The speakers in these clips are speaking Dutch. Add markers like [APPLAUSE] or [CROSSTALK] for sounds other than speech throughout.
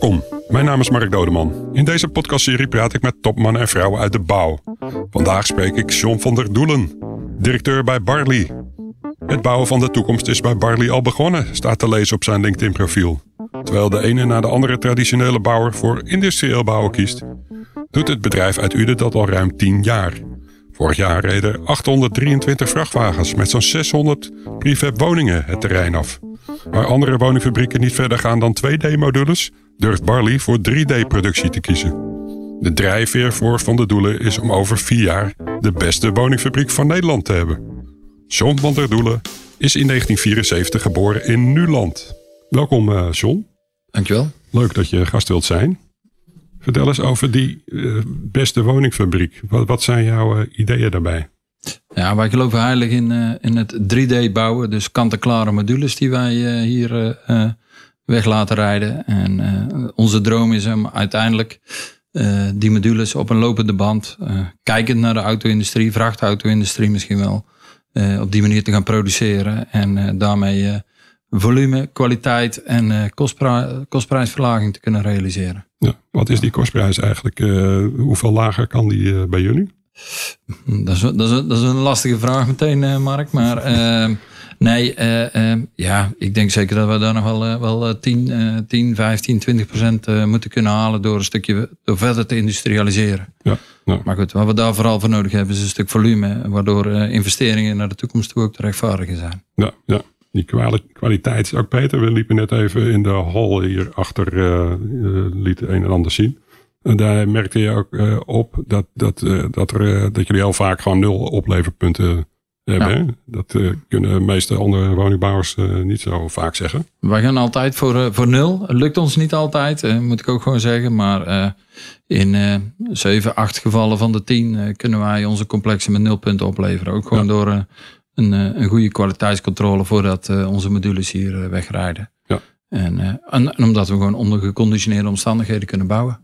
Welkom, mijn naam is Mark Dodeman. In deze podcastserie praat ik met topmannen en vrouwen uit de bouw. Vandaag spreek ik John van der Doelen, directeur bij Barley. Het bouwen van de toekomst is bij Barley al begonnen, staat te lezen op zijn LinkedIn-profiel. Terwijl de ene na de andere traditionele bouwer voor industrieel bouwen kiest, doet het bedrijf uit Uden dat al ruim 10 jaar. Vorig jaar reden 823 vrachtwagens met zo'n 600 prefab woningen het terrein af. Waar andere woningfabrieken niet verder gaan dan 2D-modules, durft Barley voor 3D-productie te kiezen. De drijfveer voor Van de Doelen is om over vier jaar de beste woningfabriek van Nederland te hebben. John van der Doelen is in 1974 geboren in Nuland. Welkom, uh, John. Dankjewel. Leuk dat je gast wilt zijn. Vertel eens over die uh, beste woningfabriek. Wat, wat zijn jouw uh, ideeën daarbij? Ja, wij geloven heilig in, in het 3D bouwen. Dus kant-en-klare modules die wij hier weg laten rijden. En onze droom is om uiteindelijk die modules op een lopende band, kijkend naar de auto-industrie, vrachtauto-industrie misschien wel, op die manier te gaan produceren. En daarmee volume, kwaliteit en kostprijsverlaging te kunnen realiseren. Ja, wat is die kostprijs eigenlijk? Hoeveel lager kan die bij jullie? Dat is, dat, is, dat is een lastige vraag meteen, uh, Mark. Maar [LAUGHS] ehm, nee, ehm, ja, ik denk zeker dat we daar nog wel, wel 10, 10, 15, 20 procent moeten kunnen halen door een stukje door verder te industrialiseren. Ja, ja. Maar goed, wat we daar vooral voor nodig hebben is een stuk volume, waardoor investeringen naar de toekomst toe ook te rechtvaardigen zijn. Ja, ja die kwaliteit is ook beter. We liepen net even in de hall hier achter, liet een en ander zien. En daar merkte je ook uh, op dat, dat, dat, er, dat jullie heel vaak gewoon nul opleverpunten hebben. Ja. Dat kunnen de meeste andere woningbouwers niet zo vaak zeggen. Wij gaan altijd voor, voor nul. Het lukt ons niet altijd, moet ik ook gewoon zeggen. Maar in zeven, acht gevallen van de tien kunnen wij onze complexen met nul punten opleveren. Ook gewoon ja. door een, eh, een goede kwaliteitscontrole voordat onze modules hier wegrijden. Ja. En, en, en, omdat we gewoon onder geconditioneerde omstandigheden kunnen bouwen.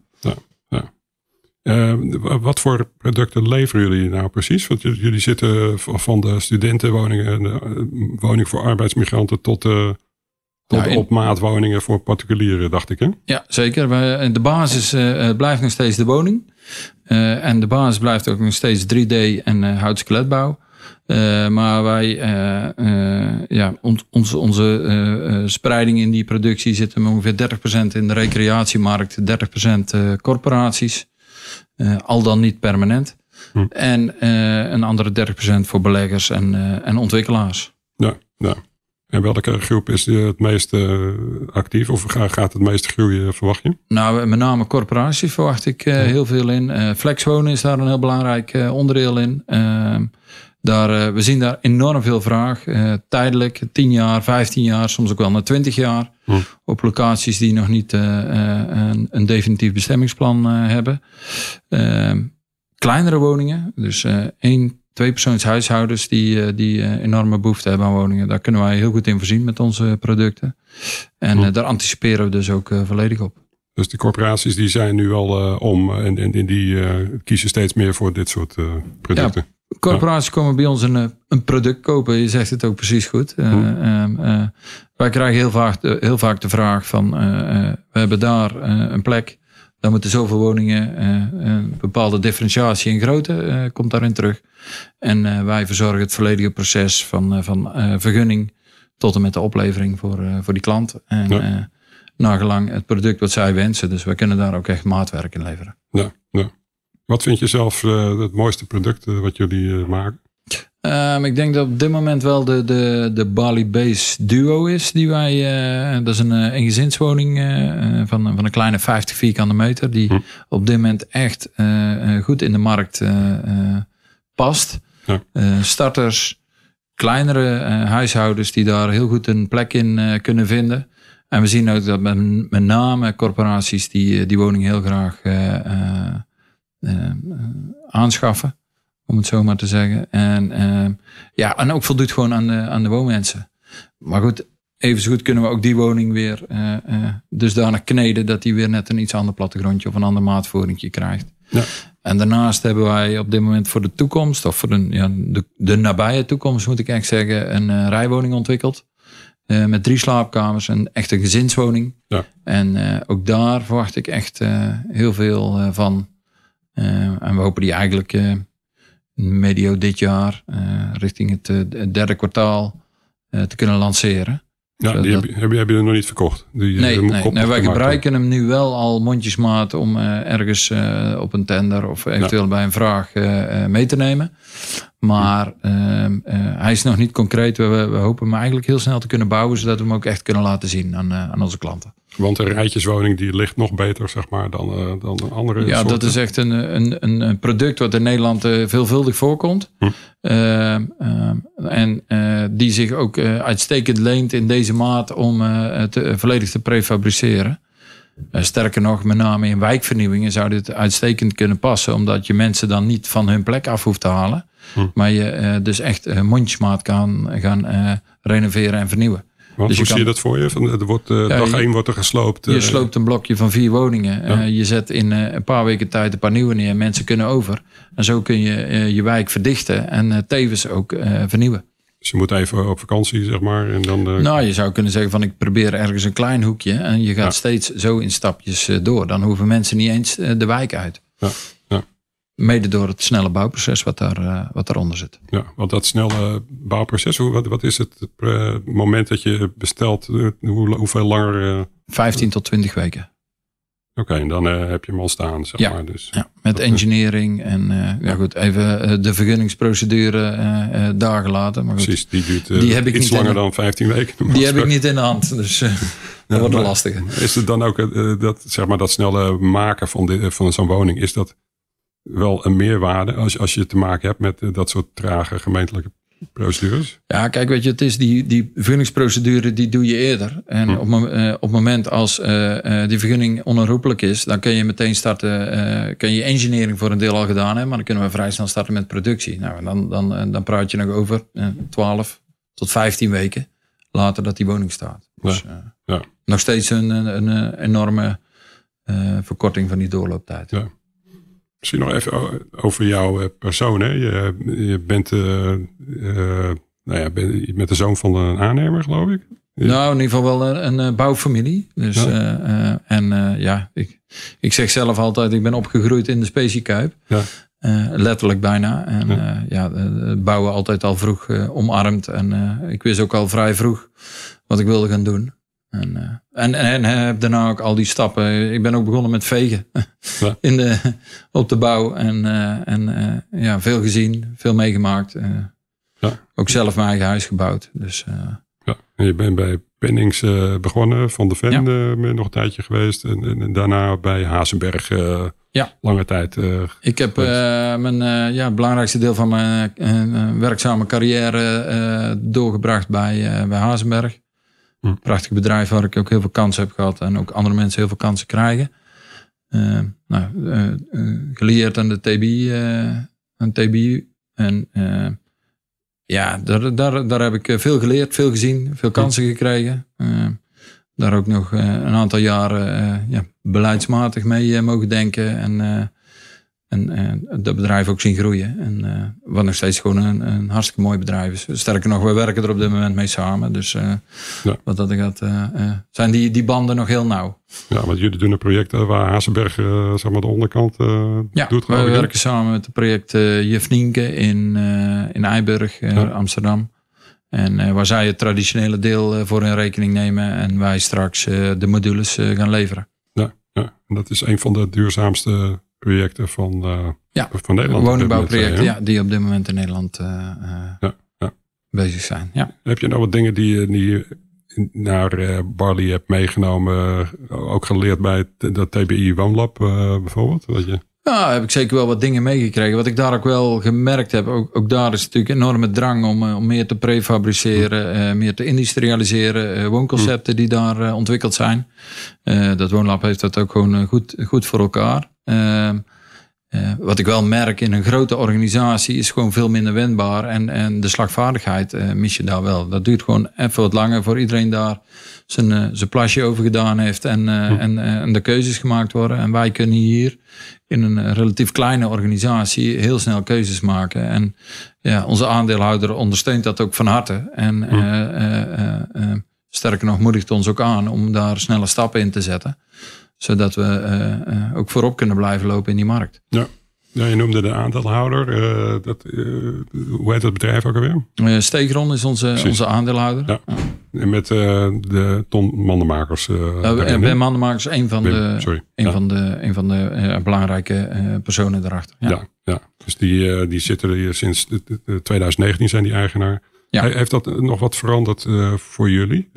Ja. wat voor producten leveren jullie nou precies? Want jullie zitten van de studentenwoningen, de woning voor arbeidsmigranten tot, tot ja, op maatwoningen voor particulieren, dacht ik. Hè? Ja, zeker. De basis blijft nog steeds de woning. en de basis blijft ook nog steeds 3D en hout-skeletbouw. Uh, maar wij, uh, uh, ja, on, onze, onze spreiding in die productie zit hem ongeveer 30% in de recreatiemarkt, 30% corporaties. Al dan niet permanent. Hm. En een andere 30% voor beleggers en, en ontwikkelaars. Ja, ja. En welke groep is het meest actief of gaat het meest groeien, verwacht je? Nou, met name corporaties verwacht ik heel veel in. flexwonen is daar een heel belangrijk onderdeel in. Daar, uh, we zien daar enorm veel vraag. Uh, tijdelijk, 10 jaar, 15 jaar, soms ook wel naar 20 jaar. Hm. Op locaties die nog niet uh, een, een, definitief bestemmingsplan hebben. Ehm, kleinere woningen, dus één, twee persoons huishoudens die, die enorme behoefte hebben aan woningen. Daar kunnen wij heel goed in voorzien met onze producten. En hm. daar anticiperen we dus ook volledig op. Dus de corporaties die zijn nu al om en, en, die kiezen steeds meer voor dit soort producten. Ja. Corporaties komen bij ons een, eh, een product kopen. Je zegt het ook precies goed. Uh, uh, wij krijgen heel vaak, de, heel vaak de vraag van... we hebben daar een plek. Daar moeten zoveel woningen... een bepaalde differentiatie in grootte komt daarin terug. En wij verzorgen het volledige proces van, van vergunning... tot en met de oplevering voor, voor die klant. En ja. nagelang het product wat zij wensen. Dus wij kunnen daar ook echt maatwerk in leveren. Ja, ja. Wat vind je zelf uh, het mooiste product uh, wat jullie uh, maken? Um, ik denk dat op dit moment wel de, de, de Bali Base Duo is. Die wij, dat is een eengezinswoning van, van een kleine 50 vierkante meter. Die hm. op dit moment echt goed in de markt past. Ja. starters, kleinere huishoudens die daar heel goed een plek in kunnen vinden. En we zien ook dat met, met name corporaties die die woning heel graag aanschaffen. Om het zo maar te zeggen. En, uh, ja, en ook voldoet gewoon aan de, aan de woonmensen. Maar goed, even zo goed kunnen we ook die woning weer uh, uh, dusdanig kneden dat die weer net een iets ander plattegrondje of een ander maatvoeringje krijgt. Ja. En daarnaast hebben wij op dit moment voor de toekomst, of voor de, ja, de, de nabije toekomst moet ik echt zeggen, een uh, rijwoning ontwikkeld. Met drie slaapkamers, een echte gezinswoning. Ja. En ook daar verwacht ik echt heel veel van. En we hopen die eigenlijk medio dit jaar, richting het, het, derde kwartaal, te kunnen lanceren. Ja, die heb, je, heb, je, heb je er nog niet verkocht? Die, nee, nee, nee wij gebruiken hem nu wel al mondjesmaat om ergens op een tender of eventueel bij een vraag mee te nemen. Maar uh, hij is nog niet concreet. We, we, hopen hem eigenlijk heel snel te kunnen bouwen, zodat we hem ook echt kunnen laten zien aan, uh, aan onze klanten. Want een rijtjeswoning die ligt nog beter zeg maar, dan, uh, dan andere Ja, dat is echt een, een, een product wat in Nederland veelvuldig voorkomt. Hm. Ehm, ehm, en die zich ook uitstekend leent in deze maat om het volledig te prefabriceren. Sterker nog, met name in wijkvernieuwingen zou dit uitstekend kunnen passen, omdat je mensen dan niet van hun plek af hoeft te halen. Hm. Maar je uh, dus echt uh, mondjesmaat kan gaan renoveren en vernieuwen. Want dus hoe zie je dat voor je? Van, er wordt, ja, dag één wordt er gesloopt. Je sloopt een blokje van vier woningen. Ja. je zet in een paar weken tijd een paar nieuwe neer. Mensen kunnen over. En zo kun je je wijk verdichten en tevens ook vernieuwen. Dus je moet even op vakantie, zeg maar. En dan, Nou, je zou kunnen zeggen van ik probeer ergens een klein hoekje. En je gaat ja. steeds zo in stapjes door. Dan hoeven mensen niet eens de wijk uit. Ja. Mede door het snelle bouwproces wat, daar, wat daaronder zit. Ja, want dat snelle bouwproces, hoe, wat, wat is het uh, moment dat je bestelt? Hoe, hoeveel langer? 15 tot 20 weken. Oké, en dan heb je hem al staan, zeg ja, maar. Dus, ja, met engineering en ja goed, even de vergunningsprocedure daar gelaten. Maar goed, Precies, die duurt die heb ik iets langer dan 15 weken. Die heb ik niet in de hand, dus [LAUGHS] dat ja, wordt een lastige. Is het dan ook dat, zeg maar, dat snelle maken van, van zo'n woning, is dat wel een meerwaarde als, als je te maken hebt met eh, dat soort trage gemeentelijke procedures? Ja, kijk, weet je, het is die, die vergunningsprocedure die doe je eerder. En hm. op, uh, op het moment als uh, die vergunning onherroepelijk is, dan kun je meteen starten, kun je engineering voor een deel al gedaan hebben, maar dan kunnen we vrij snel starten met productie. Nou, dan, dan, dan praat je nog over 12 tot 15 weken later dat die woning staat. Dus, ja. ja. Nog steeds een, een, een enorme verkorting van die doorlooptijd. Ja. Misschien nog even over jouw eh, persoon. Hè? Je, je bent, uh, uh, nou ja, je bent de zoon van een aannemer, geloof ik. Nou, in ieder geval wel een, een bouwfamilie. Dus, ja. en ja, ik, ik zeg zelf altijd, ik ben opgegroeid in de Specie Kuip. Ja. letterlijk bijna. En ja, ja bouwen altijd al vroeg omarmd. En ik wist ook al vrij vroeg wat ik wilde gaan doen. En, uh, en, en, heb daarna ook al die stappen. Ik ben ook begonnen met vegen ja. [LAUGHS] in de, op de bouw. En, uh, en uh, ja, veel gezien, veel meegemaakt. Ja. Ook zelf mijn eigen huis gebouwd. Dus, ja. En je bent bij Pennings begonnen, Van de Ven ja. nog een tijdje geweest. En, en, en daarna bij Hazenberg ja. lange tijd. ik heb mijn ja, belangrijkste deel van mijn werkzame carrière doorgebracht bij, bij Hazenberg. Prachtig bedrijf waar ik ook heel veel kansen heb gehad en ook andere mensen heel veel kansen krijgen. Uh, nou, uh, geleerd aan de TBI, aan TBI. En ja, daar, daar, daar heb ik veel geleerd, veel gezien, veel kansen gekregen. daar ook nog een aantal jaren ja, beleidsmatig mee mogen denken. En en, dat bedrijf ook zien groeien. En uh, wat nog steeds gewoon een, een, hartstikke mooi bedrijf is. Sterker nog, we werken er op dit moment mee samen. Dus uh, ja. wat dat gaat, uh, zijn die, die banden nog heel nauw. Ja, want jullie doen een project waar Hazenberg zeg maar de onderkant ja, doet. we werken samen met het project Jefnienke in, in Eiburg, ja. Amsterdam. En waar zij het traditionele deel voor in rekening nemen. En wij straks de modules gaan leveren. Ja, ja, en dat is een van de duurzaamste projecten van, uh, ja, van Nederland. Woningbouwprojecten, ja, die op dit moment in Nederland uh, ja, ja. bezig zijn. Ja. Heb je nou wat dingen die, die naar uh, Barley hebt meegenomen, ook geleerd bij dat TBI Woonlab bijvoorbeeld? Dat je... Ja, heb ik zeker wel wat dingen meegekregen. Wat ik daar ook wel gemerkt heb, ook, ook daar is natuurlijk enorme drang om, om meer te prefabriceren, meer te industrialiseren. woonconcepten die daar ontwikkeld zijn. dat Woonlab heeft dat ook gewoon goed, goed voor elkaar. Uh, uh, wat ik wel merk in een grote organisatie is gewoon veel minder wendbaar. En, en de slagvaardigheid uh, mis je daar wel. Dat duurt gewoon even wat langer voor iedereen daar zijn, uh, zijn plasje over gedaan heeft. En, en, en de keuzes gemaakt worden. En wij kunnen hier in een relatief kleine organisatie heel snel keuzes maken. En ja, onze aandeelhouder ondersteunt dat ook van harte. En sterker nog, moedigt ons ook aan om daar snelle stappen in te zetten. Zodat we ook voorop kunnen blijven lopen in die markt. Ja. Ja, je noemde de aandeelhouder. dat, hoe heet dat bedrijf ook alweer? Uh, Stegron is onze, onze aandeelhouder. Ja. En met de Ton Mandenmakers. en Ben Mandenmakers een van de, sorry. Een van de, een van de belangrijke personen daarachter. Ja, ja, ja. dus die, die zitten hier sinds 2019 zijn die eigenaar. Ja. Heeft dat nog wat veranderd uh, voor jullie?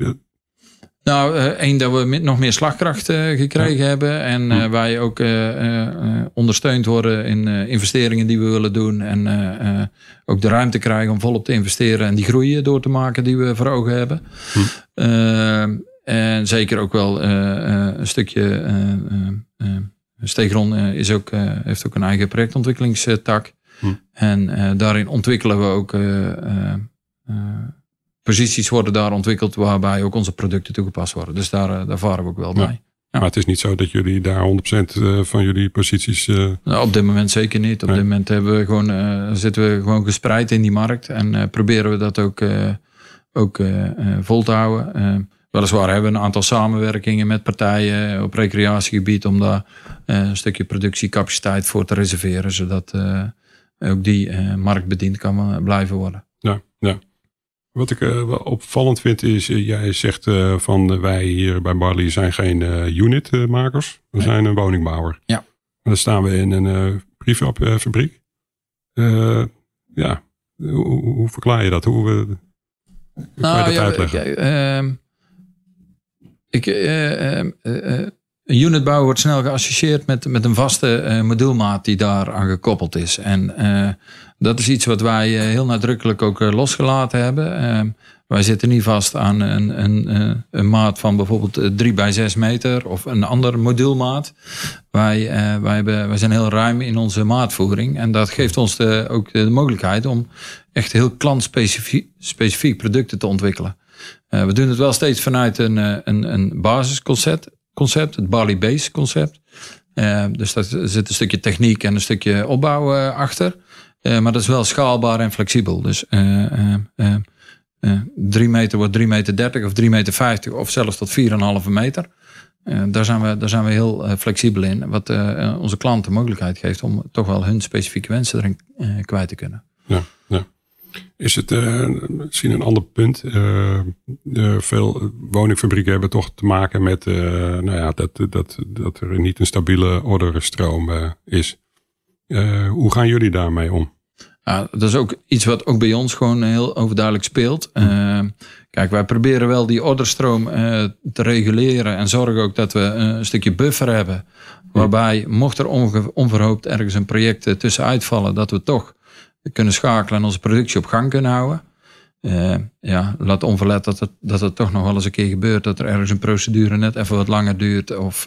Nou, uh, één dat we nog meer slagkracht uh, gekregen hebben. En uh, wij ook ondersteund worden in investeringen die we willen doen. En ook de ruimte krijgen om volop te investeren en die groei door te maken die we voor ogen hebben. Hm. en zeker ook wel een stukje. Stegron is ook, heeft ook een eigen projectontwikkelingstak. Hm. En daarin ontwikkelen we ook eh, posities worden daar ontwikkeld waarbij ook onze producten toegepast worden. Dus daar, eh, daar varen we ook wel bij. Ja. Maar het is niet zo dat jullie daar 100% eh, van jullie posities. Nou, op dit moment zeker niet. Op dit moment hebben we gewoon, zitten we gewoon gespreid in die markt en proberen we dat ook, ook vol te houden. weliswaar hebben we een aantal samenwerkingen met partijen op recreatiegebied om daar een stukje productiecapaciteit voor te reserveren, zodat ook die markt bediend kan blijven worden. Ja, ja. Wat ik uh, wel opvallend vind is, uh, jij zegt uh, van wij hier bij Barley zijn geen unitmakers. We nee. zijn een woningbouwer. Ja. En dan staan we in een prefab-fabriek. ja, hoe, hoe, verklaar je dat? Hoe, hoe nou, kan je dat uitleggen? Ehm, ik, ehm, een unitbouw wordt snel geassocieerd met, met een vaste moduulmaat die daar aan gekoppeld is. En dat is iets wat wij eh, heel nadrukkelijk ook eh, losgelaten hebben. Ehm, wij zitten niet vast aan een, een, eh, een maat van bijvoorbeeld 3 bij 6 meter of een ander moduulmaat. Wij, wij, hebben, wij zijn heel ruim in onze maatvoering. En dat geeft ons de, ook de mogelijkheid om echt heel klantspecifiek specifiek producten te ontwikkelen. we doen het wel steeds vanuit een, een, een basisconcept, concept, het Bali Base concept. dus daar zit een stukje techniek en een stukje opbouw achter. Uh, maar dat is wel schaalbaar en flexibel. Dus uh, uh, 3 meter wordt 3 meter 30 of 3 meter 50 of zelfs tot 4,5 meter. daar, zijn we, daar zijn we heel flexibel in. Wat onze klant de mogelijkheid geeft om toch wel hun specifieke wensen erin kwijt te kunnen. Ja. Is het misschien een ander punt? veel woningfabrieken hebben toch te maken met nou ja, dat, dat, dat er niet een stabiele orderstroom is. hoe gaan jullie daarmee om? Ja, dat is ook iets wat ook bij ons gewoon heel overduidelijk speelt. Uh, kijk, wij proberen wel die orderstroom uh, te reguleren en zorgen ook dat we een stukje buffer hebben. Waarbij, mocht er onverhoopt ergens een project tussen uitvallen, dat we toch kunnen schakelen en onze productie op gang kunnen houden. Uh, ja, laat onverlet dat het, dat het toch nog wel eens een keer gebeurt dat er ergens een procedure net even wat langer duurt of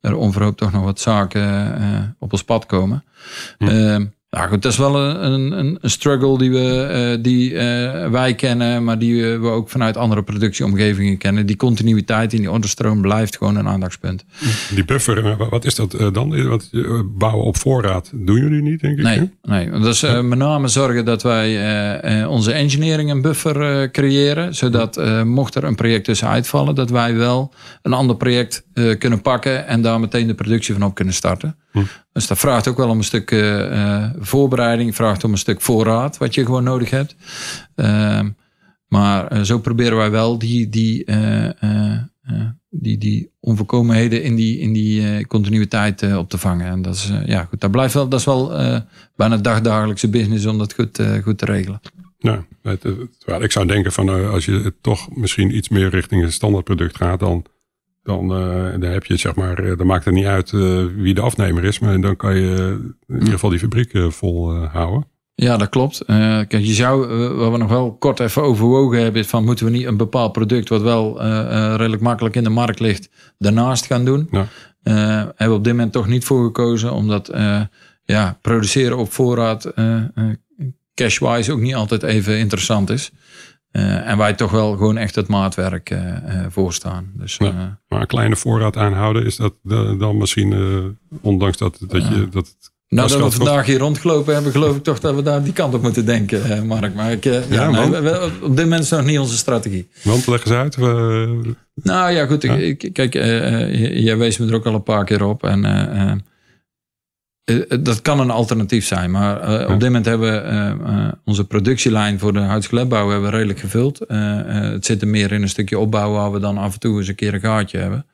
er onverhoopt toch nog wat zaken op ons pad komen. Hm. Nou goed, dat is wel een, een, een struggle die, we, uh, die uh, wij kennen, maar die we ook vanuit andere productieomgevingen kennen. Die continuïteit in die onderstroom blijft gewoon een aandachtspunt. Die buffer, eh, wat is dat dan? Wat, bouwen op voorraad doen jullie niet, denk ik? Nee, nee. dat is met name zorgen dat wij onze engineering een buffer creëren. Zodat mocht er een project tussen uitvallen, dat wij wel een ander project kunnen pakken en daar meteen de productie van op kunnen starten. Hm. Dus dat vraagt ook wel om een stuk uh, voorbereiding, vraagt om een stuk voorraad, wat je gewoon nodig hebt. Uh, maar uh, zo proberen wij wel die, die, die, die onvolkomenheden in die, in die continuïteit op te vangen. En dat is, ja, goed, dat, blijft wel, dat is wel bijna dagdagelijkse business om dat goed, goed te regelen. Nou, ik zou denken van als je toch misschien iets meer richting een standaardproduct gaat, dan dan, uh, dan heb je zeg maar, eh, dan maakt het niet uit uh, wie de afnemer is, maar dan kan je in ieder geval die fabriek vol houden. Ja, dat klopt. kijk, je zou, wat we nog wel kort even overwogen hebben, is van moeten we niet een bepaald product wat wel redelijk makkelijk in de markt ligt, daarnaast gaan doen. Ja. hebben we op dit moment toch niet voor gekozen, omdat ja, produceren op voorraad cashwise ook niet altijd even interessant is. Uh, en wij toch wel gewoon echt het maatwerk uh, uh, voorstaan. Dus, maar een kleine voorraad aanhouden, is dat dan misschien, ondanks dat, dat, je, dat het Nou, dat we vandaag hier rondgelopen hebben, geloof ik toch dat we daar die kant op moeten denken, eh, Mark. Maar ik, eh, ja, Ja, nee, want? we- we- op dit moment is nog niet onze strategie. Want leg eens uit. we- Nou ja, goed. Ja. ik- Kijk, eh, eh, jij wees me er ook al een paar keer op. En eh, eh, eh, dat kan een alternatief zijn. Maar eh, op dit moment hebben we eh, eh, onze productielijn voor de houtsklepbouw hebben we redelijk gevuld. Eh, eh, het zit er meer in een stukje opbouw waar we dan af en toe eens een keer een gaatje hebben.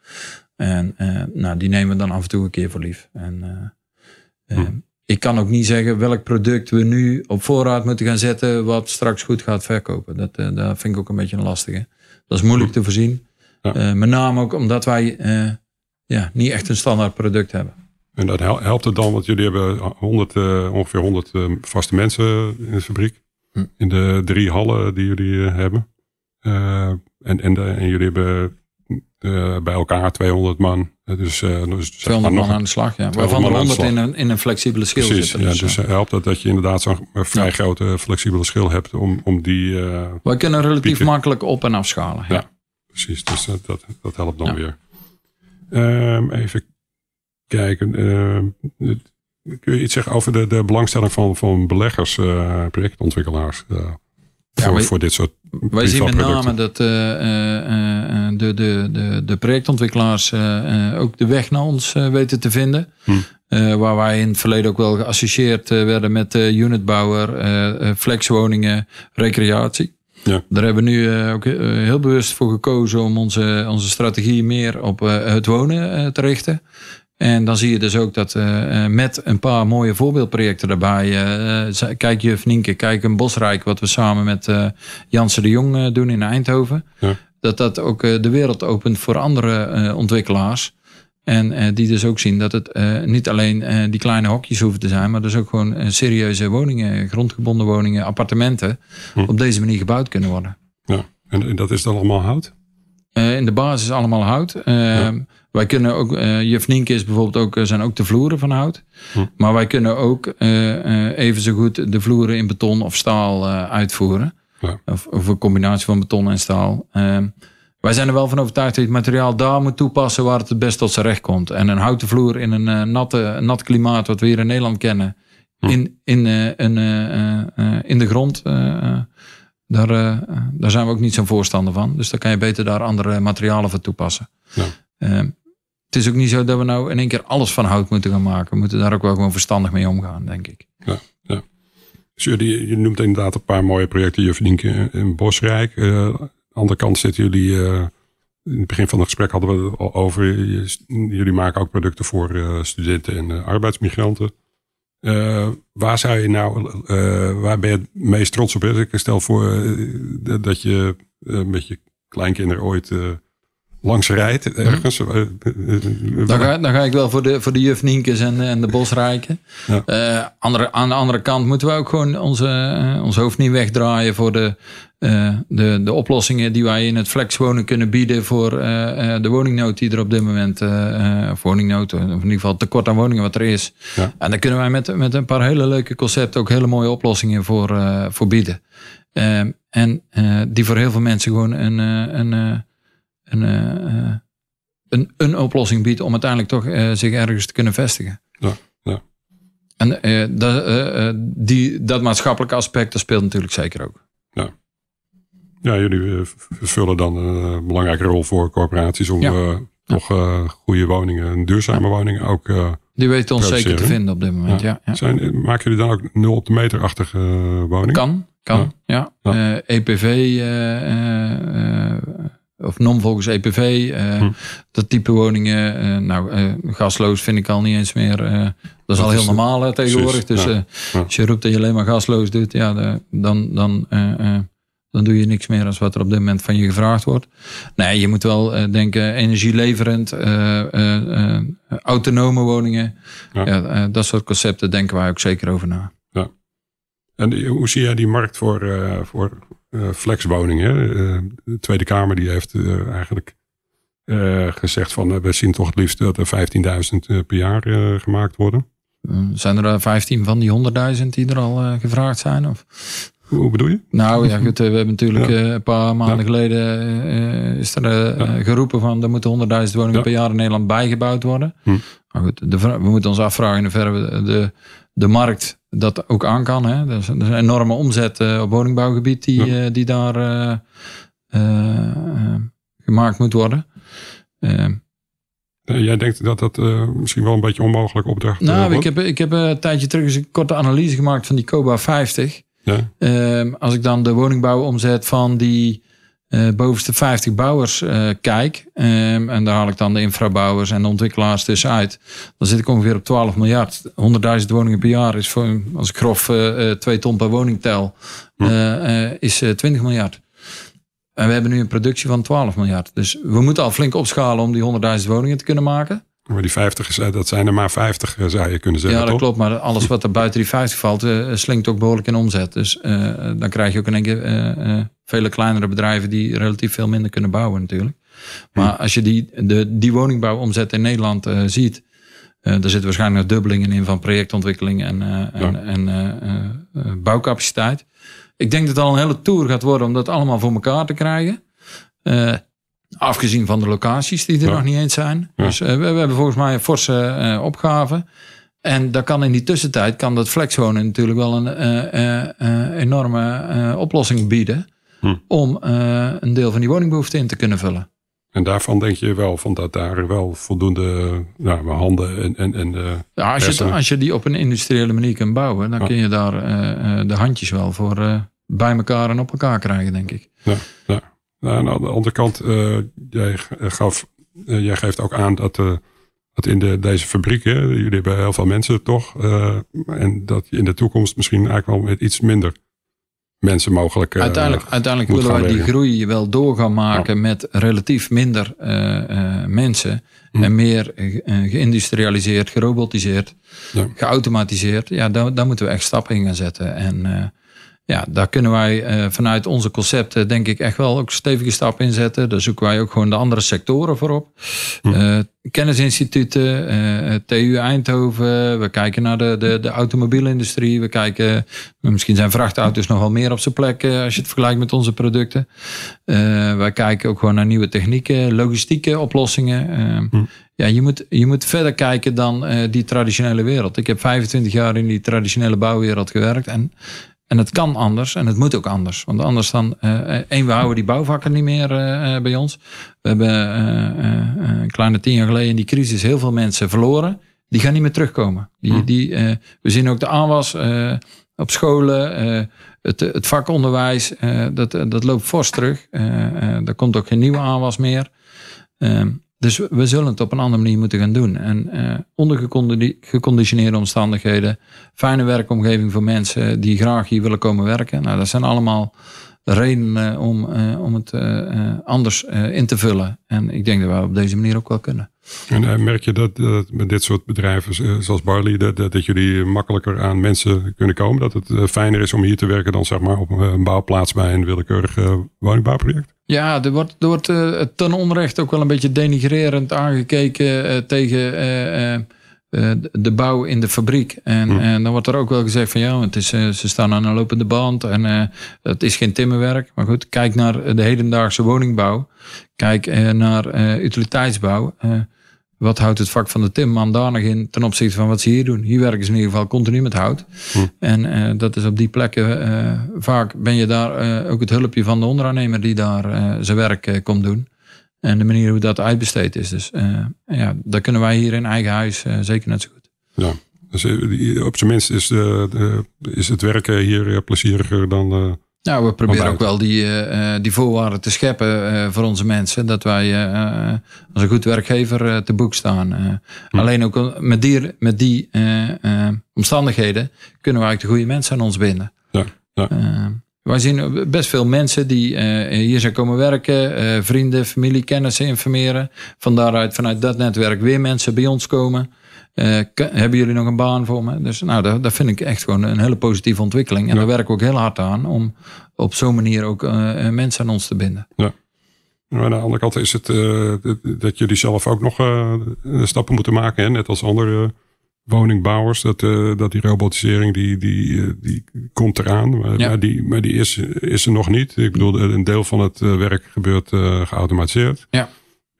En eh, nou, die nemen we dan af en toe een keer voor lief. En, eh, eh, Hm. Ik kan ook niet zeggen welk product we nu op voorraad moeten gaan zetten wat straks goed gaat verkopen. Dat, eh, dat vind ik ook een beetje een lastige. Dat is moeilijk te voorzien. Ja. Eh, met name ook omdat wij eh, ja, niet echt een standaard product hebben. En dat hel- helpt het dan, want jullie hebben 100, eh, ongeveer 100 eh, vaste mensen in de fabriek. Hm. In de drie hallen die jullie eh, hebben. En, en, de, en jullie hebben eh, bij elkaar 200 man. Dus, dus zeg 200 maar man nog aan de slag. Ja. 200 Waarvan er man aan de 100 in een, in een flexibele schil Precies, zitten. ja, Dus, dus helpt het dat je inderdaad zo'n vrij Ja. grote flexibele schil hebt om, om die... wij kunnen relatief pieken. makkelijk op- en afschalen. Ja. Ja. precies, dus dat, dat, helpt dan weer. Ehm, even kijken. het- kun je iets zeggen over de, de belangstelling van, van beleggers, eh, projectontwikkelaars? eh, voor, wij- voor dit soort Wij zien met name dat eh, eh, eh, de, de, de, de projectontwikkelaars eh, eh, ook de weg naar ons eh, weten te vinden. Hm. Eh, waar wij in het verleden ook wel geassocieerd eh, werden met unitbouwer, eh, eh, flexwoningen, recreatie. Ja. Daar hebben we nu eh, ook eh, heel bewust voor gekozen om onze, onze strategie meer op eh, het wonen eh, te richten. En dan zie je dus ook dat eh, eh, met een paar mooie voorbeeldprojecten daarbij. eh, kijk Juf Nienke, kijk een Bosrijk, wat we samen met eh Jansen de Jong doen in Eindhoven. Ja. Dat dat ook de wereld opent voor andere ontwikkelaars. En die dus ook zien dat het niet alleen die kleine hokjes hoeven te zijn, maar dus ook gewoon serieuze woningen, grondgebonden woningen, appartementen, Hm. op deze manier gebouwd kunnen worden. Ja. En, en dat is dan allemaal hout? Eh, in de basis allemaal hout. Eh, Wij kunnen ook, eh Juf Nienke is bijvoorbeeld ook, eh, zijn ook de vloeren van hout. Hm. Maar wij kunnen ook even zo goed de vloeren in beton of staal uitvoeren. Ja. Of, of een combinatie van beton en staal. Eh, wij zijn er wel van overtuigd dat je het materiaal daar moet toepassen waar het het best tot zijn recht komt. En een houten vloer in een natte, nat klimaat wat we hier in Nederland kennen. Hm. In, in, een, in de grond. Daar, eh, daar zijn we ook niet zo'n voorstander van. Dus dan kan je beter daar andere materialen voor toepassen. Ja. Eh, het is ook niet zo dat we nou in één keer alles van hout moeten gaan maken. We moeten daar ook wel gewoon verstandig mee omgaan, denk ik. Dus jullie, je noemt inderdaad een paar mooie projecten. Je verdient in Bosrijk. Eh, aan de andere kant zitten jullie... in het begin van het gesprek hadden we het al over... jullie maken ook producten voor studenten en arbeidsmigranten. Eh, waar zou je nou... eh, waar ben je het meest trots op? Ik stel voor eh, dat je met je kleinkinderen ooit... langs rijdt ergens. Eh, eh, Dan ga, dan ga ik wel voor de, voor de juf en, en de bosrijken. Ja. Andere, aan de andere kant moeten we ook gewoon onze, ons hoofd niet wegdraaien voor de, eh, de, de oplossingen die wij in het flexwonen kunnen bieden voor eh, eh, de woningnood die er op dit moment, of woningnood, of in ieder geval tekort aan woningen wat er is. Ja. En daar kunnen wij met, met een paar hele leuke concepten ook hele mooie oplossingen voor, voor bieden. Eh, en die voor heel veel mensen gewoon een, een, een, een, een oplossing biedt om uiteindelijk toch zich ergens te kunnen vestigen. Ja, ja. En dat, die, dat maatschappelijke aspect, dat speelt natuurlijk zeker ook. Ja, jullie eh, vervullen dan een eh, belangrijke rol voor corporaties om Ja. eh, toch goede woningen en duurzame woningen ook. Die weten ons zeker te vinden op dit moment. Ja, ja. Zijn, maken jullie dan ook nul op de meter-achtige woningen? Kan, kan, ja. Ja. EPV, eh, of non volgens EPV, Hm. dat type woningen. nou, gasloos vind ik al niet eens meer. dat is al heel normaal tegenwoordig. precies, Dus ja. Ja. als je roept dat je alleen maar gasloos doet, ja, de- dan, dan, dan doe je niks meer als wat er op dit moment van je gevraagd wordt. Nee, je moet wel eh, denken energieleverend, eh, eh, autonome woningen. Ja. Ja. dat soort concepten denken wij ook zeker over na. En die- hoe zie jij die markt voor, voor flexwoningen? De Tweede Kamer die heeft eigenlijk gezegd van we zien toch het liefst dat er 15.000 eh, per jaar gemaakt worden. Eh, Zijn er eh, 15 van die 100.000 die er al gevraagd zijn? Of? Hoe, bedoel je? Nou ja, goed, eh, we hebben natuurlijk Ja. eh, een paar maanden Ja. geleden eh, is er Ja. geroepen van er moeten 100.000 woningen per jaar in Nederland bijgebouwd worden. Hm. Maar goed, de, we moeten ons afvragen in hoeverre de, de markt dat ook aan kan. Hè? Er, is, er is een enorme omzet op woningbouwgebied die, die daar gemaakt moet worden. Jij denkt dat dat misschien wel een beetje onmogelijk opdracht Nou, ik heb, ik heb een tijdje terug eens een korte analyse gemaakt van die COBA 50. Ja. Ehm, als ik dan de woningbouwomzet van die uh, bovenste 50 bouwers uh, kijk, um, en daar haal ik dan de infrabouwers en de ontwikkelaars tussenuit, dan zit ik ongeveer op 12 miljard. 100.000 woningen per jaar is voor, als ik grof uh, 2 ton per woning tel, is 20 miljard. En we hebben nu een productie van 12 miljard. Dus we moeten al flink opschalen om die 100.000 woningen te kunnen maken. Maar die 50, dat zijn er maar 50, eh, zou je kunnen zeggen. Ja, dat klopt. Maar alles wat er buiten die 50 valt, uh, slinkt ook behoorlijk in omzet. Dus uh, dan krijg je ook in één keer uh, vele kleinere bedrijven die relatief veel minder kunnen bouwen, natuurlijk. Maar als je die, de, die woningbouwomzet in Nederland ziet, uh, er zit waarschijnlijk nog dubbelingen in van projectontwikkeling en, en, en bouwcapaciteit. Ik denk dat het al een hele tour gaat worden om dat allemaal voor elkaar te krijgen. Afgezien van de locaties die er nog niet eens zijn. Dus uh, we, we, hebben volgens mij een forse uh, opgave. En dan kan in die tussentijd kan dat flexwonen natuurlijk wel een uh, enorme oplossing bieden. Hm. Om een deel van die woningbehoefte in te kunnen vullen. En daarvan denk je wel van dat daar wel voldoende nou, handen en, en, en ja, als, je, als je die op een industriële manier kunt bouwen, dan kun je daar de handjes wel voor bij elkaar en op elkaar krijgen, denk ik. Ja, ja. Nou, aan de andere kant, uh, jij, gaf, uh, jij geeft ook aan dat, uh, dat in de, deze fabrieken, jullie hebben heel veel mensen toch, en dat je in de toekomst misschien eigenlijk wel met iets minder mensen mogelijk. uiteindelijk uiteindelijk willen wij die groei wel door gaan maken met relatief minder mensen hm. en meer geïndustrialiseerd, gerobotiseerd, ja. geautomatiseerd. Ja, daar, daar moeten we echt stappen in gaan zetten. En ja, daar kunnen wij uh, vanuit onze concepten denk ik echt wel ook stevige stappen in zetten. Daar zoeken wij ook gewoon de andere sectoren voor op. Uh, kennisinstituten, uh, TU Eindhoven. We kijken naar de, de, de automobielindustrie. We kijken, misschien zijn vrachtauto's nog wel meer op zijn plek als je het vergelijkt met onze producten. wij kijken ook gewoon naar nieuwe technieken, logistieke oplossingen. Hm. Ja, je moet, je moet verder kijken dan die traditionele wereld. Ik heb 25 jaar in die traditionele bouwwereld gewerkt. En en het kan anders en het moet ook anders. Want anders dan, uh, één, we houden die bouwvakken niet meer uh, bij ons. We hebben uh, een kleine tien jaar geleden in die crisis heel veel mensen verloren. Die gaan niet meer terugkomen. Die, hm. die, we zien ook de aanwas op scholen, het, het vakonderwijs, dat, dat loopt fors terug. er komt ook geen nieuwe aanwas meer. Ehm, dus we zullen het op een andere manier moeten gaan doen. En uh, onder geconditioneerde omstandigheden, fijne werkomgeving voor mensen die graag hier willen komen werken. Nou, dat zijn allemaal redenen om, uh, om het uh, anders in te vullen. En ik denk dat we op deze manier ook wel kunnen. En merk je dat, dat met dit soort bedrijven zoals Barley, dat, dat, jullie makkelijker aan mensen kunnen komen? Dat het fijner is om hier te werken dan zeg maar op een bouwplaats bij een willekeurig woningbouwproject? Ja, er wordt, er wordt uh, ten onrecht ook wel een beetje denigrerend aangekeken uh, tegen uh, de bouw in de fabriek. En, hm. en, dan wordt er ook wel gezegd van ja, het is, ze staan aan een lopende band en het is geen timmerwerk. Maar goed, kijk naar de hedendaagse woningbouw. Kijk naar utiliteitsbouw. Wat houdt het vak van de timmerman daar nog in ten opzichte van wat ze hier doen? Hier werken ze in ieder geval continu met hout. Hm. En uh, dat is op die plekken uh, vaak ben je daar uh, ook het hulpje van de onderaannemer die daar zijn werk komt doen. En de manier hoe dat uitbesteed is. Dus ja, dat kunnen wij hier in eigen huis zeker net zo goed. Ja, dus op zijn minst is, is het werken hier plezieriger dan nou, we proberen ook wel die, uh, die voorwaarden te scheppen uh, voor onze mensen. Dat wij uh, als een goed werkgever te boek staan. Hm. Alleen ook met die, met die omstandigheden kunnen we eigenlijk de goede mensen aan ons binden. Ja, ja. wij zien best veel mensen die hier zijn komen werken. vrienden, familie, kennissen informeren. Van daaruit, vanuit dat netwerk weer mensen bij ons komen. Uh, hebben jullie nog een baan voor me? Dus nou, dat, dat vind ik echt gewoon een hele positieve ontwikkeling. En daar werken we ook heel hard aan om op zo'n manier ook uh, mensen aan ons te binden. Ja. Maar aan de andere kant is het uh, dat jullie zelf ook nog stappen moeten maken. Hè? Net als andere woningbouwers. Dat, dat die robotisering die, die, die komt eraan. Maar, ja. maar, die, maar die is, is er nog niet. Ik bedoel, een deel van het werk gebeurt geautomatiseerd. Ja.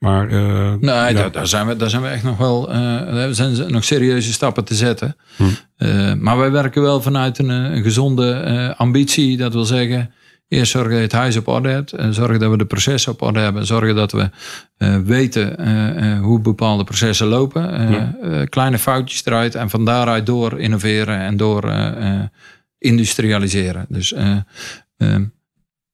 Maar, uh, nee, ja. daar, zijn we, daar zijn we echt nog wel. Uh, er zijn nog serieuze stappen te zetten. Hm. Uh, maar wij werken wel vanuit een, een gezonde ambitie. Dat wil zeggen, eerst zorgen dat je het huis op orde hebt. zorgen dat we de processen op orde hebben. Zorgen dat we weten hoe bepaalde processen lopen. Ja. kleine foutjes eruit. En van daaruit door innoveren en door industrialiseren. Dus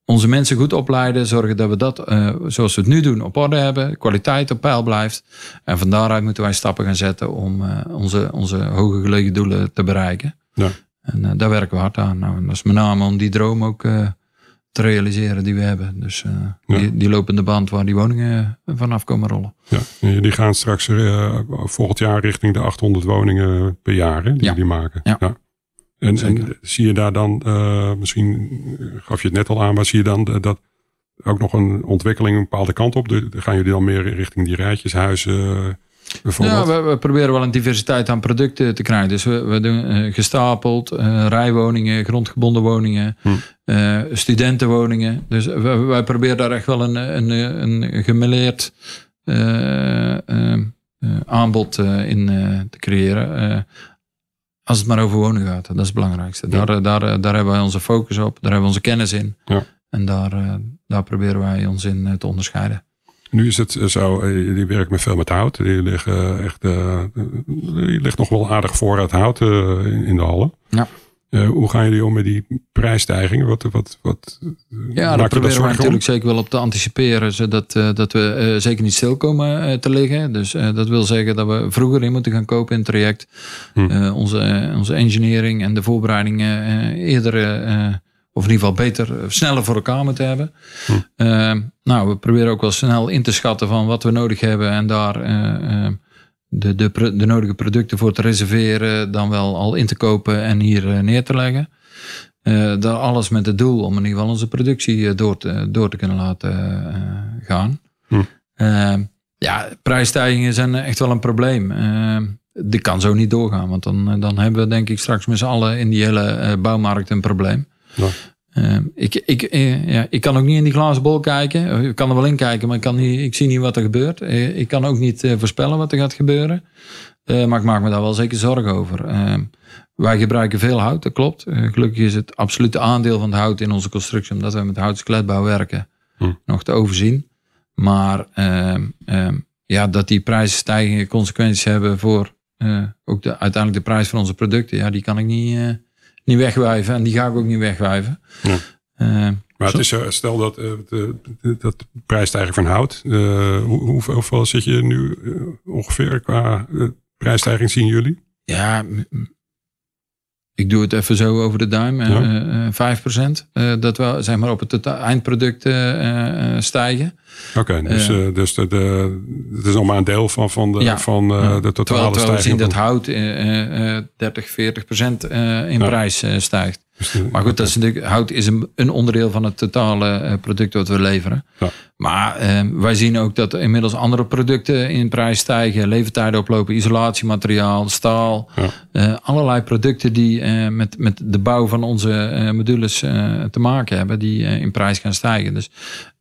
onze mensen goed opleiden, zorgen dat we dat, uh, zoals we het nu doen, op orde hebben, kwaliteit op peil blijft. En van daaruit moeten wij stappen gaan zetten om uh, onze, onze hoge gelegen doelen te bereiken. Ja. En uh, daar werken we hard aan. Nou, dat is met name om die droom ook te realiseren die we hebben. Dus ja. die, die lopende band waar die woningen vanaf komen rollen. Ja, die gaan straks volgend jaar richting de 800 woningen per jaar hè, die ja. die maken. Ja. ja. En, en, zie je daar dan, uh, misschien gaf je het net al aan, maar zie je dan dat ook nog een ontwikkeling een bepaalde kant op? De, gaan jullie dan meer richting die rijtjeshuizen bijvoorbeeld? Ja, we, proberen wel een diversiteit aan producten te krijgen. Dus we, we doen uh, gestapeld, rijwoningen, grondgebonden woningen, hm. studentenwoningen. Dus wij proberen daar echt wel een, een, een gemêleerd aanbod in te creëren. Als het maar over wonen gaat, dat is het belangrijkste. Daar, eh, daar, eh, daar hebben wij onze focus op, daar hebben we onze kennis in. Ja. En daar, eh, daar proberen wij ons in te onderscheiden. Nu is het zo, die werkt met veel met hout. Die liggen echt, die ligt nog wel aardig voor het hout in de hallen. Ja. Uh, hoe gaan jullie om met die prijsstijgingen? Wat, wat, wat, ja, daar proberen we natuurlijk zeker wel op te anticiperen, zodat uh, dat we uh, zeker niet stil komen te liggen. Dus dat wil zeggen dat we vroeger in moeten gaan kopen in het traject. Hm. onze, onze engineering en de voorbereidingen eerder, of in ieder geval beter, sneller voor elkaar moeten hebben. Hm. nou, we proberen ook wel snel in te schatten van wat we nodig hebben en daar de, de, de nodige producten voor te reserveren, dan wel al in te kopen en hier eh, neer te leggen. Uh, dat alles met het doel om in ieder geval onze productie eh, door te, door te kunnen laten gaan. Hm. ja, prijsstijgingen zijn echt wel een probleem. dit kan zo niet doorgaan, want dan, dan hebben we denk ik straks met z'n allen in die hele bouwmarkt een probleem. Ja. Uh, ik, ik, uh, ja, ik kan ook niet in die glazen bol kijken. Ik kan er wel in kijken, maar ik, kan niet, ik zie niet wat er gebeurt. Uh, ik kan ook niet voorspellen wat er gaat gebeuren. maar ik maak me daar wel zeker zorgen over. Ehm, wij gebruiken veel hout, dat klopt. gelukkig is het absolute aandeel van het hout in onze constructie, omdat we met houtskletbouw werken, hm. nog te overzien. Maar ehm, ja, dat die prijsstijgingen consequenties hebben voor ook de, uiteindelijk de prijs van onze producten, ja, die kan ik niet niet wegwijven. En die ga ik ook niet wegwijven. Ja. Uh, maar het is, stel dat, uh, de, dat prijsstijging van hout. Uh, hoe, hoeveel zit je nu ongeveer qua prijsstijging zien jullie? Ja, ik doe het even zo over de duim. Ja. 5%. dat we zeg maar op het eindproduct stijgen. Oké, dus, uh, dus de, de, het is nog maar een deel van, van, de, ja, van uh, de totale terwijl, terwijl we zien dat hout uh, 30, 40 procent in prijs stijgt. Maar goed, dat is natuurlijk, hout is een, een onderdeel van het totale product wat we leveren. Ja. Maar wij zien ook dat inmiddels andere producten in prijs stijgen. Levertijden oplopen, isolatiemateriaal, staal. allerlei producten die met, met de bouw van onze modules te maken hebben. Die in prijs gaan stijgen. Dus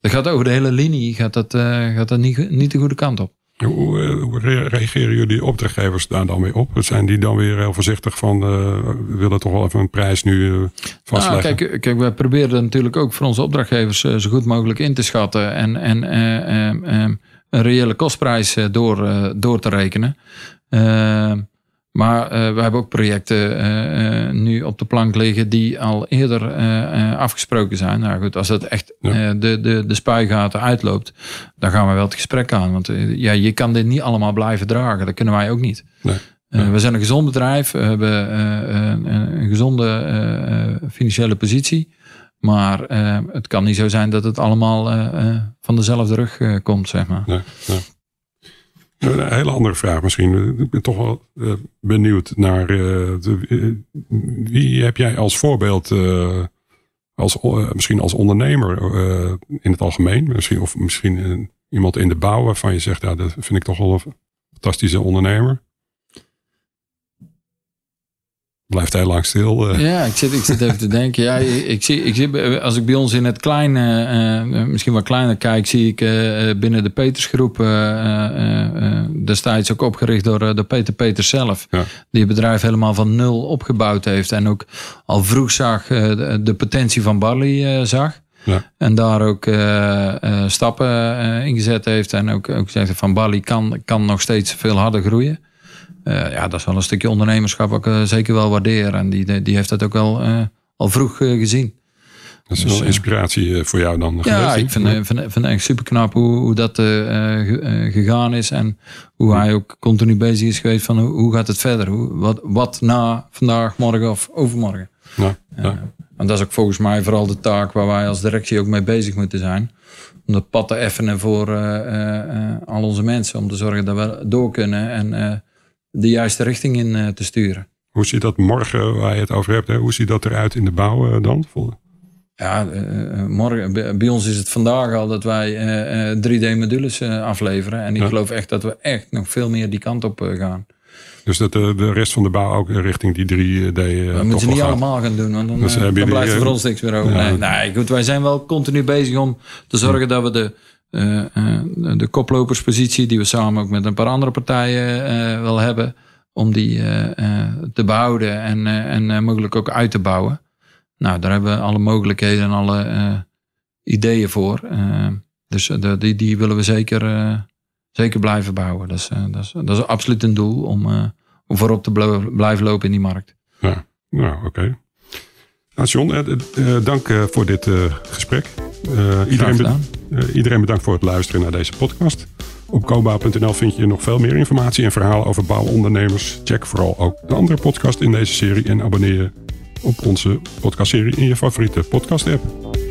dat gaat over de hele linie, gaat dat, gaat dat niet, niet de goede kant op. Hoe, eh, reageren jullie opdrachtgevers daar dan mee op? Zijn die dan weer heel voorzichtig van, uh, we willen toch wel even een prijs nu uh, vastleggen? Nou, kijk, kijk, wij proberen natuurlijk ook voor onze opdrachtgevers zo goed mogelijk in te schatten en, en een reële kostprijs door, door te rekenen. Maar uh, we hebben ook projecten uh, nu op de plank liggen die al eerder afgesproken zijn. Nou goed, als het echt de, de, de spuigaten uitloopt, dan gaan we wel het gesprek aan. Want ja, je kan dit niet allemaal blijven dragen. Dat kunnen wij ook niet. Nee. We zijn een gezond bedrijf. We hebben een gezonde financiële positie. Maar het kan niet zo zijn dat het allemaal van dezelfde rug komt, zeg maar. Nee, een hele andere vraag misschien. Ik ben toch wel uh, benieuwd naar de, uh, wie heb jij als voorbeeld, als, misschien als ondernemer in het algemeen, misschien, of misschien iemand in de bouw waarvan je zegt, ja, dat vind ik toch wel een fantastische ondernemer. Blijft heel lang stil. Uh. Ja, ik zit, ik zit even te denken. Ja, ik, zie, ik zie, als ik bij ons in het kleine, uh, misschien wat kleiner kijk, zie ik uh, binnen de Petersgroep, destijds ook opgericht door, door Peter Peters zelf, ja. die het bedrijf helemaal van nul opgebouwd heeft en ook al vroeg zag de, de potentie van Barley zag. Ja. En daar ook stappen in gezet heeft. En ook, ook zegt van Bali kan, kan nog steeds veel harder groeien. Uh, ja, dat is wel een stukje ondernemerschap wat ik uh, zeker wel waardeer. En die, die heeft dat ook wel uh, al vroeg gezien. Dat is dus, wel inspiratie voor jou dan Ja, ik vind, vind, vind, echt super knap hoe, hoe dat gegaan is. En hoe hij ook continu bezig is geweest van hoe, hoe gaat het verder? Hoe, wat, wat na vandaag, morgen of overmorgen? Ja, ja. En dat is ook volgens mij vooral de taak waar wij als directie ook mee bezig moeten zijn. Om dat pad te effenen voor al onze mensen. Om te zorgen dat we door kunnen en de juiste richting in eh, te sturen. Hoe ziet dat morgen, waar je het over hebt, hè? hoe ziet dat eruit in de bouw uh, dan? Ja, uh, morgen, bij ons is het vandaag al dat wij 3D-modules afleveren. En ik geloof echt dat we echt nog veel meer die kant op gaan. Dus dat de, de rest van de bouw ook richting die 3D. dat moeten ze niet allemaal gaan doen, want dan, dus dan blijft er voor ons niks meer over. Nee, nee, goed, wij zijn wel continu bezig om te zorgen dat we de de koploperspositie, die we samen ook met een paar andere partijen uh, wel hebben, om die te behouden en, en mogelijk ook uit te bouwen. Nou, daar hebben we alle mogelijkheden en alle ideeën voor. dus de, die, die willen we zeker, zeker blijven bouwen. Dat is, dat, is, dat is absoluut een doel om, om voorop te blijven lopen in die markt. Ja, nou oké. Nou, John, dank voor dit gesprek. Iedereen, uh, iedereen bedankt voor het luisteren naar deze podcast. Op koba.nl vind je nog veel meer informatie en verhalen over bouwondernemers. Check vooral ook de andere podcast in deze serie en abonneer je op onze podcastserie in je favoriete podcast app.